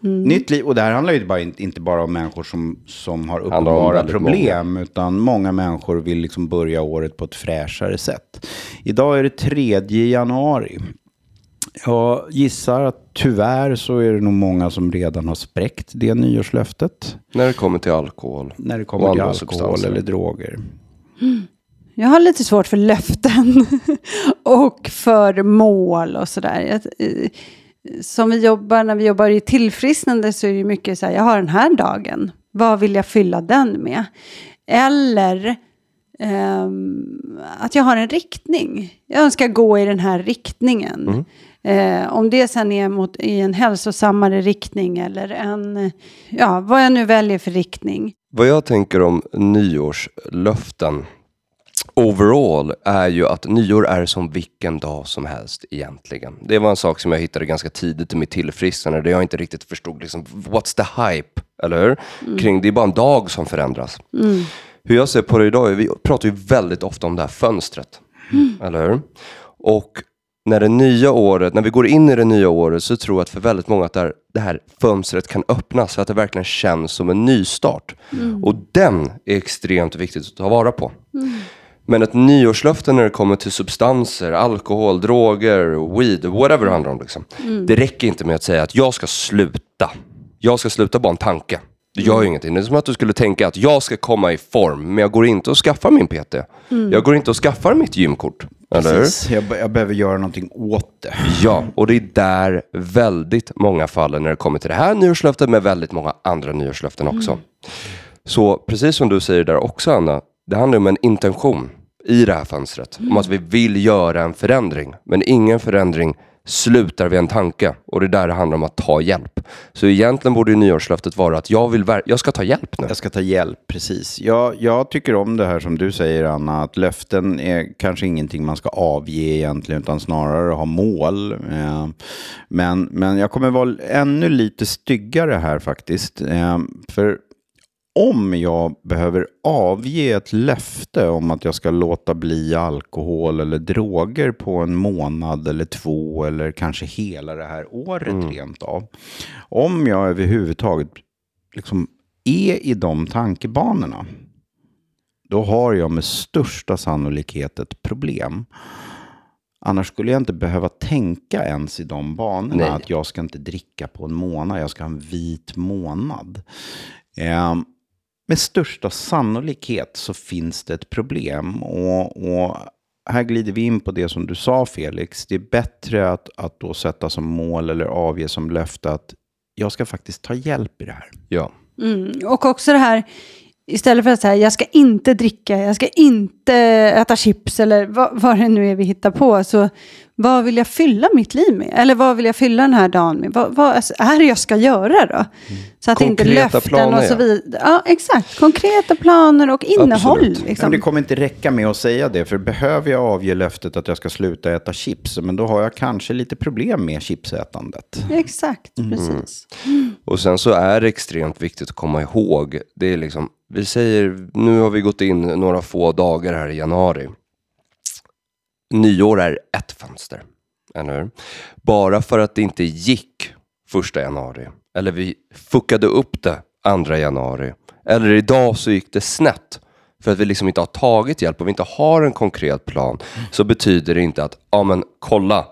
Speaker 3: Nytt liv, och det här handlar ju bara, inte bara om människor som, som har uppenbara problem, utan många människor vill liksom börja året på ett fräschare sätt. Idag är det 3 januari. Jag gissar att tyvärr så är det nog många som redan har spräckt det nyårslöftet.
Speaker 1: När det kommer till alkohol.
Speaker 3: När det kommer till
Speaker 1: andra
Speaker 3: alkohol
Speaker 1: substanser.
Speaker 3: eller droger.
Speaker 2: Jag har lite svårt för löften och för mål och sådär. Eh, Som vi jobbar, när vi jobbar i tillfrisknande så är det ju mycket så här, jag har den här dagen, vad vill jag fylla den med? Eller ehm, att jag har en riktning. Jag önskar gå i den här riktningen. Eh, om det sen är mot, i en hälsosammare riktning eller en, ja, vad jag nu väljer för riktning.
Speaker 1: Vad jag tänker om nyårslöften overall är ju att nyår är som vilken dag som helst egentligen. Det var en sak som jag hittade ganska tidigt i mitt tillfrisknande där jag inte riktigt förstod liksom, what's the hype, eller hur? Kring, det är bara en dag som förändras. Hur jag ser på det idag, är vi pratar ju väldigt ofta om det här fönstret, eller hur? Och när det nya året, när vi går in i det nya året så tror jag att för väldigt många att det här, det här fönstret kan öppnas så att det verkligen känns som en nystart. Och den är extremt viktigt att ta vara på. Men ett nyårslöfte när det kommer till substanser, alkohol, droger, weed, whatever det handlar om. Liksom. Det räcker inte med att säga att jag ska sluta. Jag ska sluta bara en tanke. Det gör ju ingenting. Det är som att du skulle tänka att jag ska komma i form, men jag går inte och skaffar min PT. Jag går inte och skaffar mitt gymkort.
Speaker 3: Precis. Jag, jag behöver göra någonting åt det.
Speaker 1: Ja, och det är där väldigt många faller när det kommer till det här nyårslöftet, med väldigt många andra nyårslöften också. Så precis som du säger där också, Anna, det handlar om en intention i det här fönstret. Om att vi vill göra en förändring, men ingen förändring slutar vid en tanke. Och det är där det handlar om att ta hjälp. Så egentligen borde ju nyårslöftet vara att jag, vill jag ska ta hjälp nu.
Speaker 3: Jag ska ta hjälp, precis. Jag, jag tycker om det här som du säger, Anna, att löften är kanske ingenting man ska avge egentligen, utan snarare ha mål. Eh, Men, men jag kommer vara ännu lite styggare här faktiskt. Eh, För om jag behöver avge ett löfte om att jag ska låta bli alkohol eller droger på en månad eller två eller kanske hela det här året rent av. Om jag överhuvudtaget liksom är i de tankebanorna, då har jag med största sannolikhet ett problem. Annars skulle jag inte behöva tänka ens i de banorna.
Speaker 1: Nej.
Speaker 3: Att jag ska inte dricka på en månad, jag ska ha en vit månad. Eh, med största sannolikhet så finns det ett problem. Och, och här glider vi in på det som du sa Felix. Det är bättre att, att då sätta som mål eller avge som löfte att jag ska faktiskt ta hjälp i det här.
Speaker 1: Ja.
Speaker 2: Mm. Och också det här, istället för att säga jag ska inte dricka, jag ska inte äta chips eller vad, vad det nu är vi hittar på. Så vad vill jag fylla mitt liv med? Eller vad vill jag fylla den här dagen med? Vad, vad är det jag ska göra då? Så att inte
Speaker 1: Konkreta
Speaker 2: löften
Speaker 1: planer,
Speaker 2: och så
Speaker 1: ja.
Speaker 2: vidare. Ja, exakt. Konkreta planer och innehåll. Liksom.
Speaker 3: det kommer inte räcka med att säga det, för behöver jag avge löftet att jag ska sluta äta chips, men då har jag kanske lite problem med chipsätandet.
Speaker 2: Exakt,
Speaker 1: Mm.
Speaker 2: precis.
Speaker 1: Och sen så är det extremt viktigt att komma ihåg. Det är liksom, vi säger, nu har vi gått in några få dagar här i januari. Nyår är ett fönster, eller hur? Bara för att det inte gick första januari, eller vi fuckade upp det andra januari, eller idag så gick det snett för att vi liksom inte har tagit hjälp och vi inte har en konkret plan, så betyder det inte att, ja men kolla,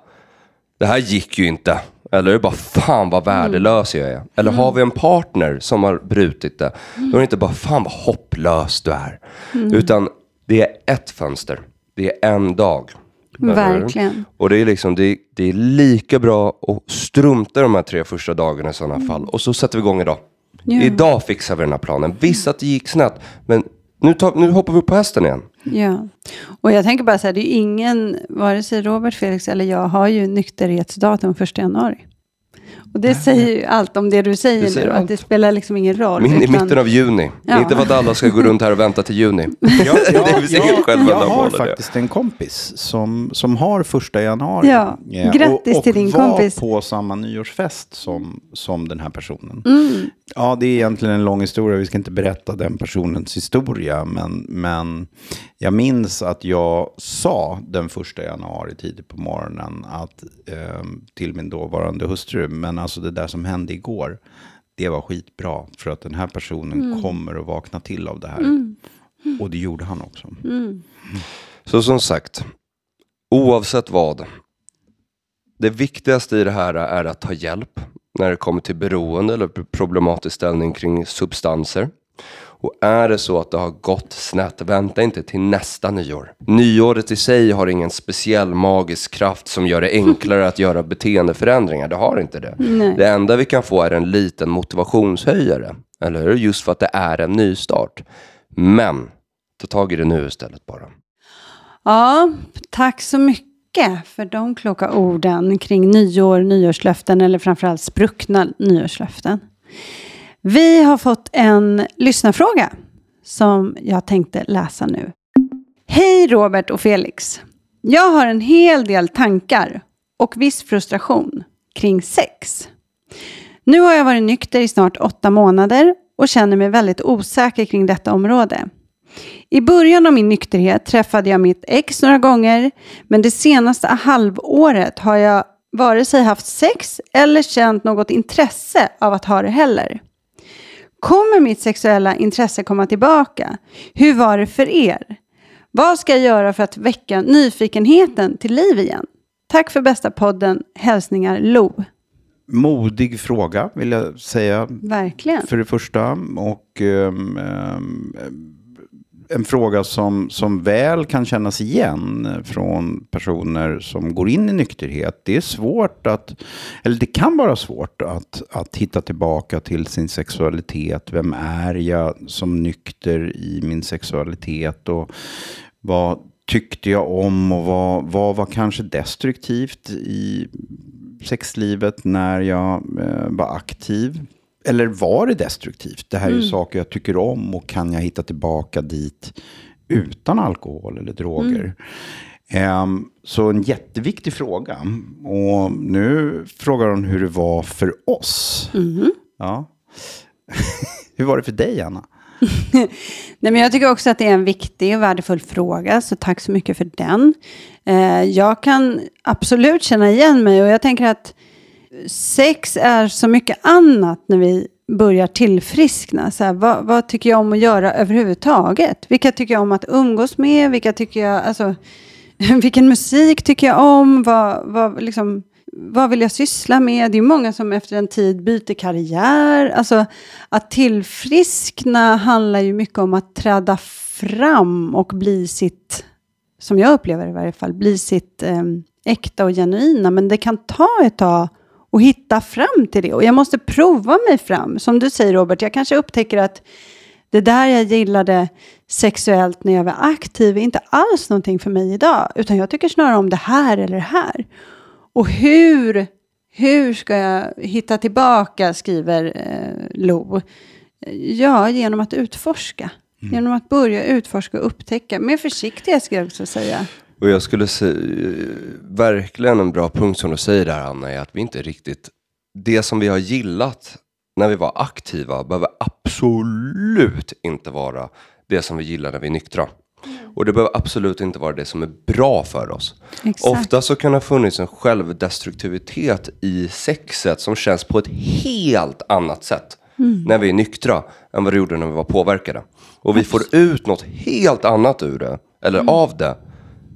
Speaker 1: det här gick ju inte. Eller bara fan vad värdelös jag är. Eller har vi en partner som har brutit det, då är det inte bara fan vad hopplös du är. Utan det är ett fönster. Det är en dag.
Speaker 2: Verkligen.
Speaker 1: Och det är liksom, det, det är lika bra att strunta de här tre första dagarna i sådana fall. Och så sätter vi igång idag.
Speaker 2: Ja.
Speaker 1: Idag fixar vi den här planen. Visst att det gick snett, men nu, tar, nu hoppar vi upp på hästen igen.
Speaker 2: Ja, och jag tänker bara så här, det är ingen, vare sig Robert, Felix eller jag har ju nykterhetsdatum 1 januari. Och det säger ju allt om det du säger
Speaker 1: Det säger
Speaker 2: nu,
Speaker 1: allt.
Speaker 2: att det spelar liksom ingen roll.
Speaker 1: Min, I
Speaker 2: utan-
Speaker 1: mitten av juni.
Speaker 2: Ja.
Speaker 1: Inte för att alla ska gå runt här och vänta till juni.
Speaker 3: Ja,
Speaker 1: säga
Speaker 3: jag, jag har
Speaker 1: ja.
Speaker 3: faktiskt en kompis som, som har första januari.
Speaker 2: Ja, grattis
Speaker 3: och,
Speaker 2: till din
Speaker 3: och var
Speaker 2: kompis.
Speaker 3: på samma nyårsfest som, som den här personen.
Speaker 2: Mm.
Speaker 3: Ja, det är egentligen en lång historia. Vi ska inte berätta den personens historia. Men, men jag minns att jag sa den första januari tidigt på morgonen att, eh, till min dåvarande hustru, men alltså det där som hände igår, det var skitbra. För att den här personen
Speaker 2: Mm.
Speaker 3: kommer att vakna till av det här. Och det gjorde han också.
Speaker 2: Mm.
Speaker 1: Så som sagt, oavsett vad. Det viktigaste i det här är att ta hjälp när det kommer till beroende eller problematisk ställning kring substanser. Och är det så att det har gått snett, vänta inte till nästa nyår. Nyåret i sig har ingen speciell magisk kraft som gör det enklare att göra beteendeförändringar. Det har inte det.
Speaker 2: Nej.
Speaker 1: Det enda vi kan få är en liten motivationshöjare. Eller hur? Just för att det är en nystart. Men, ta tag i det nu istället bara.
Speaker 2: Ja, tack så mycket för de kloka orden kring nyår, nyårslöften eller framförallt spruckna nyårslöften. Vi har fått en lyssnarfråga som jag tänkte läsa nu. Hej Robert och Felix. Jag har en hel del tankar och viss frustration kring sex. Nu har jag varit nykter i snart åtta månader och känner mig väldigt osäker kring detta område. I början av min nykterhet träffade jag mitt ex några gånger, men det senaste halvåret har jag vare sig haft sex eller känt något intresse av att ha det heller. Kommer mitt sexuella intresse komma tillbaka? Hur var det för er? Vad ska jag göra för att väcka nyfikenheten till liv igen? Tack för bästa podden. Hälsningar Lo.
Speaker 3: Modig fråga vill jag säga
Speaker 2: Verkligen.
Speaker 3: för det första. Och ehm, ehm, en fråga som, som väl kan kännas igen från personer som går in i nykterhet. Det är svårt att, eller det kan vara svårt att, att hitta tillbaka till sin sexualitet. Vem är jag som nykter i min sexualitet? Och vad tyckte jag om och vad, vad var kanske destruktivt i sexlivet när jag eh, var aktiv? Eller var det destruktivt? Det här är ju mm. saker jag tycker om och kan jag hitta tillbaka dit utan alkohol eller droger? Mm. Um, så en jätteviktig fråga. Och nu frågar hon hur det var för oss. Mm. Ja. hur var det för dig, Anna?
Speaker 2: Nej, men jag tycker också att det är en viktig och värdefull fråga, så tack så mycket för den. Eh, jag kan absolut känna igen mig och jag tänker att sex är så mycket annat när vi börjar tillfriskna. Så här, vad, vad, tycker jag om att göra överhuvudtaget? Vilka tycker jag om att umgås med? Vilka tycker jag, alltså, vilken musik tycker jag om? Vad, vad, liksom, vad vill jag syssla med? Det är många som efter en tid byter karriär. Alltså, att tillfriskna handlar ju mycket om att träda fram och bli sitt, som jag upplever det i varje fall, bli sitt eh, äkta och genuina. Men det kan ta ett tag och hitta fram till det. Och jag måste prova mig fram. Som du säger Robert, jag kanske upptäcker att det där jag gillade sexuellt när jag var aktiv är inte alls någonting för mig idag. Utan jag tycker snarare om det här eller det här. Och hur, hur ska jag hitta tillbaka, skriver eh, Lo. Ja, genom att utforska. Mm. Genom att börja utforska och upptäcka. Med försiktighet ska jag också säga.
Speaker 1: Och jag skulle säga, verkligen en bra punkt som du säger där Anna, är att vi inte riktigt, det som vi har gillat när vi var aktiva behöver absolut inte vara det som vi gillar när vi är nyktra. Och det behöver absolut inte vara det som är bra för oss. Exakt. Ofta så kan det ha funnits en självdestruktivitet i sexet som känns på ett helt annat sätt mm. när vi är nyktra än vad det gjorde när vi var påverkade. Och vi får ut något helt annat ur det, eller mm. av det,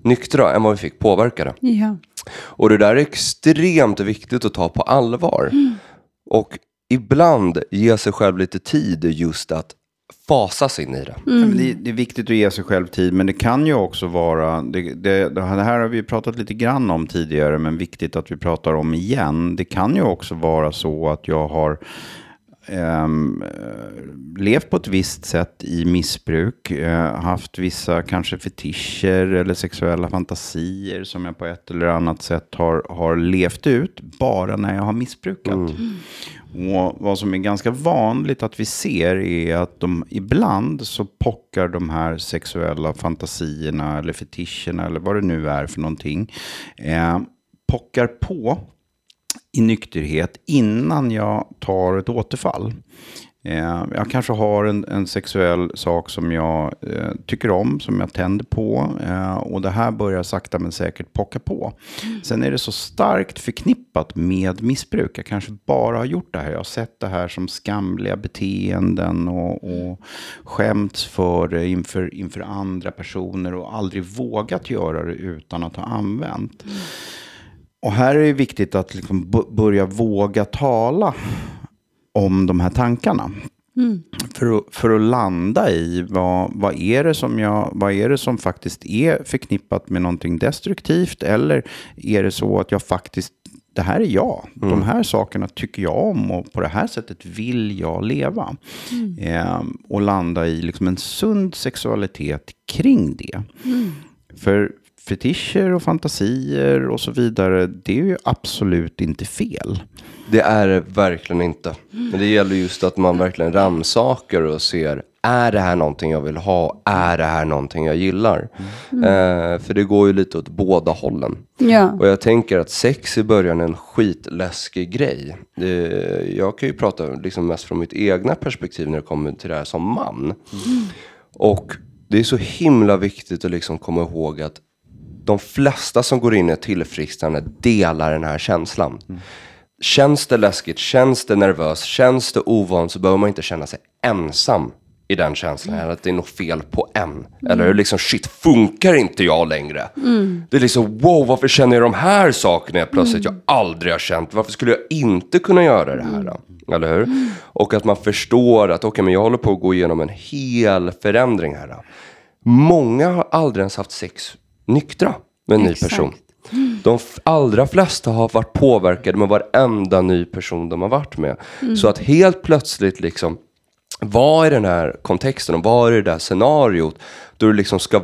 Speaker 1: nyktra än vad vi fick påverkade. Ja. Och det där är extremt viktigt att ta på allvar. Mm. Och ibland ge sig själv lite tid just att fasas in i det.
Speaker 3: Mm. det. det. är viktigt att ge sig själv tid, men det kan ju också vara, det, det, det, här har vi pratat lite grann om tidigare, men viktigt att vi pratar om igen. Det kan ju också vara så att jag har Um, levt på ett visst sätt i missbruk, uh, haft vissa kanske fetischer eller sexuella fantasier som jag på ett eller annat sätt har, har levt ut bara när jag har missbrukat. Mm. Och vad som är ganska vanligt att vi ser är att de ibland så pockar de här sexuella fantasierna eller fetischerna eller vad det nu är för någonting, uh, pockar på i nykterhet innan jag tar ett återfall. Eh, jag kanske har en, en sexuell sak som jag eh, tycker om, som jag tänder på. Eh, och det här börjar sakta men säkert pocka på. Mm. Sen är det så starkt förknippat med missbruk. Jag kanske bara har gjort det här. Jag har sett det här som skamliga beteenden och, och skämts för det inför, inför andra personer och aldrig vågat göra det utan att ha använt. Mm. Och här är det viktigt att liksom börja våga tala om de här tankarna. Mm. För, att, för att landa i vad, vad, är det som jag, vad är det som faktiskt är förknippat med någonting destruktivt? Eller är det så att jag faktiskt, det här är jag. Mm. De här sakerna tycker jag om och på det här sättet vill jag leva. Mm. Eh, och landa i liksom en sund sexualitet kring det. Mm. För, fetischer och fantasier och så vidare, det är ju absolut inte fel.
Speaker 1: Det är det verkligen inte. Men det gäller just att man verkligen rannsakar och ser, är det här någonting jag vill ha? Är det här någonting jag gillar? Mm. Eh, för det går ju lite åt båda hållen. Ja. Och jag tänker att sex i början är en skitläskig grej. Eh, jag kan ju prata liksom mest från mitt egna perspektiv när det kommer till det här som man. Mm. Och det är så himla viktigt att liksom komma ihåg att de flesta som går in i ett tillfrisknande delar den här känslan. Mm. Känns det läskigt, känns det nervöst, känns det ovant så behöver man inte känna sig ensam i den känslan. Mm. Att det är något fel på en. Mm. Eller liksom shit, funkar inte jag längre? Mm. Det är liksom wow, varför känner jag de här sakerna plötsligt mm. jag aldrig har känt? Varför skulle jag inte kunna göra det här då? Mm. Eller hur? Och att man förstår att okej, okay, men jag håller på att gå igenom en hel förändring här. Då. många har aldrig ens haft sex nyktra med en ny
Speaker 2: Exakt.
Speaker 1: person. De allra flesta har varit påverkade med varenda ny person de har varit med. Så att helt plötsligt liksom vara i den här kontexten och vara i det där scenariot då du liksom ska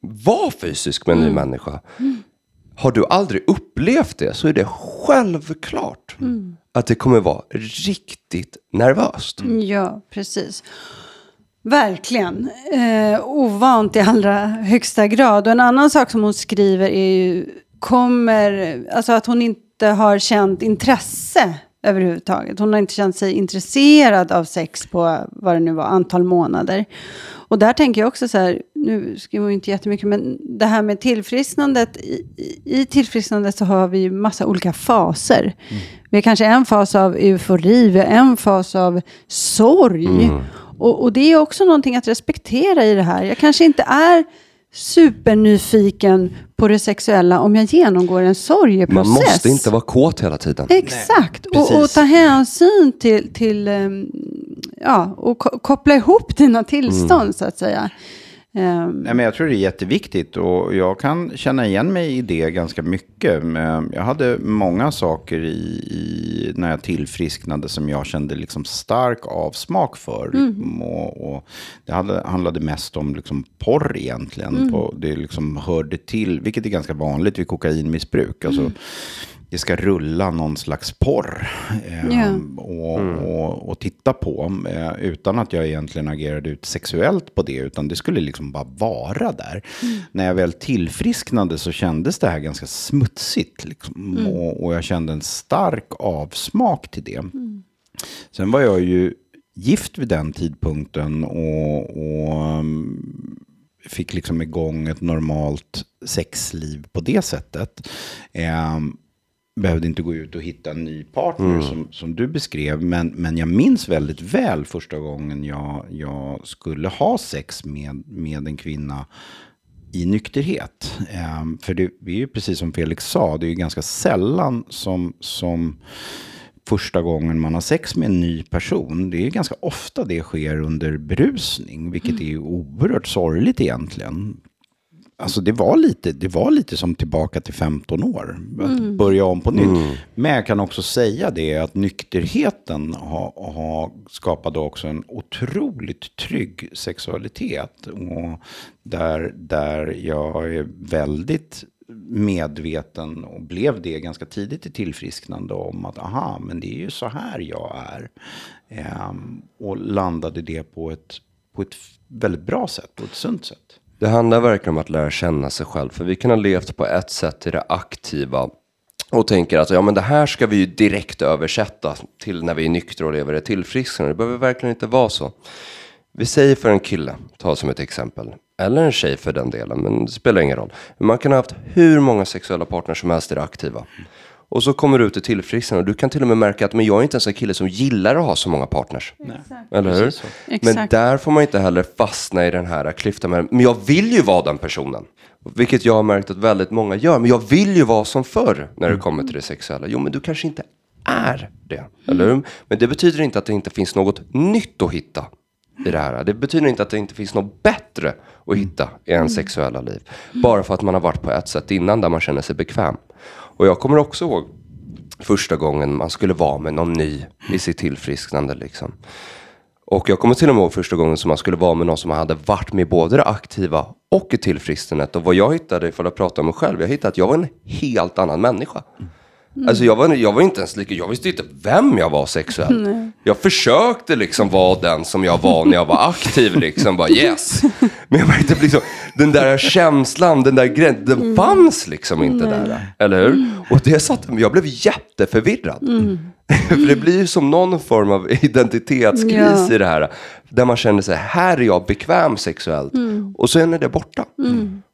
Speaker 1: vara fysisk med en ny människa. Har du aldrig upplevt det så är det självklart att det kommer vara riktigt nervöst.
Speaker 2: Ja, precis. Verkligen. Eh, ovant i allra högsta grad. Och en annan sak som hon skriver är ju, kommer, alltså att hon inte har känt intresse överhuvudtaget. Hon har inte känt sig intresserad av sex på vad det nu var, antal månader. Och där tänker jag också så här, nu skriver hon inte jättemycket, men det här med tillfrisknandet, i, i- tillfrisknandet så har vi ju massa olika faser. Vi har kanske en fas av eufori, vi har en fas av sorg. Och, och det är också någonting att respektera i det här. Jag kanske inte är supernyfiken på det sexuella om jag genomgår en sorgeprocess.
Speaker 1: Man måste inte vara kåt hela tiden.
Speaker 2: Exakt, och, och ta hänsyn till, till ehm, ja, och ko- koppla ihop dina tillstånd så att säga. Ehm,
Speaker 3: Nej, men jag tror det är jätteviktigt och jag kan känna igen mig i det ganska mycket. Men Jag hade många saker i, i, när jag tillfrisknade som jag kände liksom stark avsmak för. Och, och det hade, handlade mest om liksom porr egentligen. På, det liksom hörde till, vilket är ganska vanligt vid kokainmissbruk. Alltså, det ska rulla någon slags porr eh,
Speaker 2: Ja.
Speaker 3: och, och, och titta på. Eh, utan att jag egentligen agerade ut sexuellt på det. Utan det skulle liksom bara vara där. När jag väl tillfrisknade så kändes det här ganska smutsigt. Liksom, och, och jag kände en stark avsmak till det. Sen var jag ju gift vid den tidpunkten och, och um, fick liksom igång ett normalt sexliv på det sättet. Ehm, behövde inte gå ut och hitta en ny partner som, som du beskrev. Men, men jag minns väldigt väl första gången jag, jag skulle ha sex med, med en kvinna i nykterhet. Ehm, för det, det är ju precis som Felix sa, det är ju ganska sällan som, som första gången man har sex med en ny person. Det är ganska ofta det sker under berusning, vilket är oerhört sorgligt egentligen. Alltså det var, lite, det var lite som tillbaka till 15 år. Att börja om på nytt. Men jag kan också säga det att nykterheten har, har skapade också en otroligt trygg sexualitet. Och där, där jag är väldigt medveten och blev det ganska tidigt i tillfrisknande om att aha, men det är ju så här jag är. Ehm, och landade det på ett, på ett väldigt bra sätt och ett sunt sätt.
Speaker 1: Det handlar verkligen om att lära känna sig själv. För vi kan ha levt på ett sätt i det aktiva. Och tänker att ja, men det här ska vi ju direkt översätta till när vi är nyktra och lever ett tillfrisknande. Det behöver verkligen inte vara så. Vi säger för en kille, ta som ett exempel. Eller en tjej för den delen, men det spelar ingen roll. Man kan ha haft hur många sexuella partners som helst i det aktiva. Och så kommer du ut i tillfrisknande och du kan till och med märka att men jag är inte ens en kille som gillar att ha så många partners. Eller hur? Men där får man inte heller fastna i den här klyftan. Med, men jag vill ju vara den personen. Vilket jag har märkt att väldigt många gör. Men jag vill ju vara som förr när det kommer till det sexuella. Jo, men du kanske inte är det. Eller hur? Men det betyder inte att det inte finns något nytt att hitta i det här. Det betyder inte att det inte finns något bättre att hitta i ens sexuella liv. Bara för att man har varit på ett sätt innan där man känner sig bekväm. Och jag kommer också ihåg första gången man skulle vara med någon ny i sitt tillfrisknande. Liksom. Och jag kommer till och med ihåg första gången som man skulle vara med någon som hade varit med både det aktiva och i tillfrisknandet. Och vad jag hittade, ifall jag pratar om mig själv, jag hittade att jag var en helt annan människa. Alltså jag var, jag var inte ens lika, jag visste inte vem jag var sexuellt. Jag försökte liksom vara den som jag var när jag var aktiv, liksom bara yes. Men jag märkte liksom, den där känslan, den där gränsen, den fanns liksom inte där. Eller hur? Och det satt, jag blev jätteförvirrad. För det blir ju som någon form av identitetskris
Speaker 2: Ja.
Speaker 1: i det här. Där man känner sig, här är jag bekväm sexuellt. Och sen är det borta.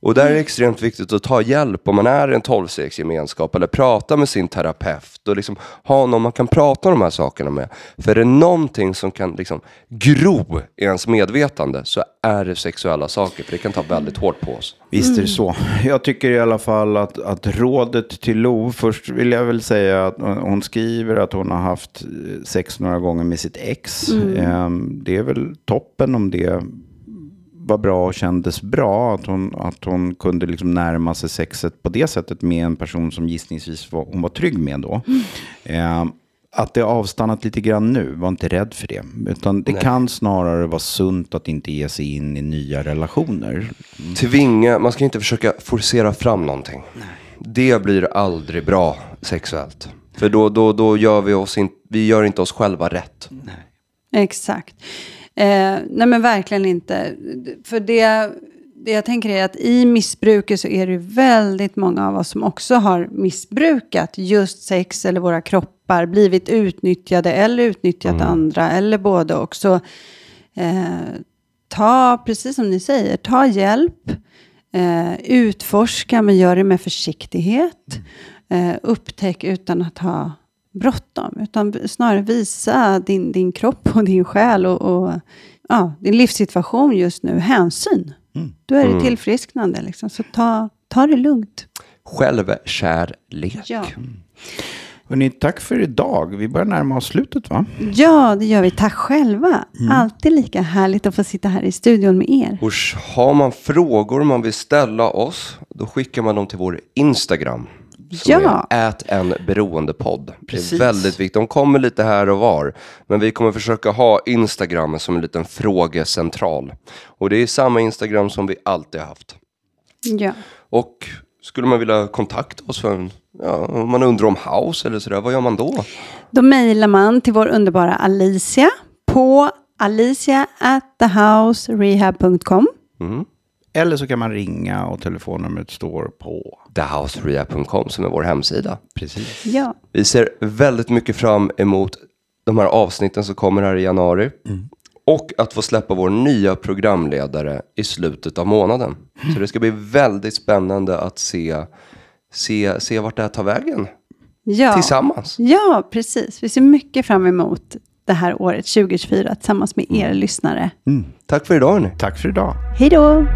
Speaker 1: Och där är det extremt viktigt att ta hjälp om man är i en tolvstegsgemenskap. Eller prata med sin terapeut. Och liksom ha någon man kan prata om de här sakerna med. För är det någonting som kan liksom gro i ens medvetande så är det sexuella saker. För det kan ta väldigt hårt på oss.
Speaker 3: Visst är det så. Jag tycker i alla fall att, att rådet till Lo, först vill jag väl säga att hon skriver att hon har haft sex några gånger med sitt ex. Ehm, Det är väl toppen om det var bra och kändes bra. Att hon, att hon kunde liksom närma sig sexet på det sättet med en person som gissningsvis var, hon var trygg med då. Eh, att det har avstannat lite grann nu, var inte rädd för det. Utan det kan snarare vara sunt att inte ge sig in i nya relationer.
Speaker 1: Tvinga, man ska inte försöka forcera fram någonting. Det blir aldrig bra sexuellt. För då, då, då gör vi oss in, vi gör inte oss själva rätt.
Speaker 2: Exakt. Eh, nej men verkligen inte. För det, det jag tänker är att i missbruket så är det väldigt många av oss som också har missbrukat just sex eller våra kroppar, blivit utnyttjade eller utnyttjat andra eller både och. Så eh, ta, precis som ni säger, ta hjälp, eh, utforska men gör det med försiktighet. Eh, upptäck utan att ha bråttom, utan snarare visa din, din kropp och din själ och, och ja, din livssituation just nu hänsyn. Då är det tillfrisknande. Liksom. Så ta, ta det lugnt.
Speaker 1: Självkärlek.
Speaker 2: Ja.
Speaker 3: Hörrni, tack för idag. Vi börjar närma oss slutet va?
Speaker 2: ja, det gör vi. Tack själva. Alltid lika härligt att få sitta här i studion med er.
Speaker 1: Och har man frågor man vill ställa oss, då skickar man dem till vår Instagram.
Speaker 2: Ja.
Speaker 1: ät en beroendepodd. Det är
Speaker 3: Precis.
Speaker 1: väldigt viktigt. De kommer lite här och var. Men vi kommer försöka ha Instagram som en liten frågecentral. Och det är samma Instagram som vi alltid har haft.
Speaker 2: Ja.
Speaker 1: Och skulle man vilja kontakta oss för en, ja, om man undrar om house eller sådär, vad gör man då?
Speaker 2: Då mejlar man till vår underbara Alicia på alicia at thehouserehab.com.
Speaker 3: Eller så kan man ringa och telefonnumret står på.
Speaker 1: Thehouserehab.com som är vår hemsida.
Speaker 3: Precis.
Speaker 2: Ja.
Speaker 1: Vi ser väldigt mycket fram emot de här avsnitten som kommer här i januari. Och att få släppa vår nya programledare i slutet av månaden. Så det ska bli väldigt spännande att se, se, se vart det här tar vägen
Speaker 2: Ja.
Speaker 1: tillsammans.
Speaker 2: Ja, precis. Vi ser mycket fram emot det här året 2024 tillsammans med er lyssnare.
Speaker 1: Tack för idag hörni.
Speaker 3: Tack för idag.
Speaker 2: Hej då!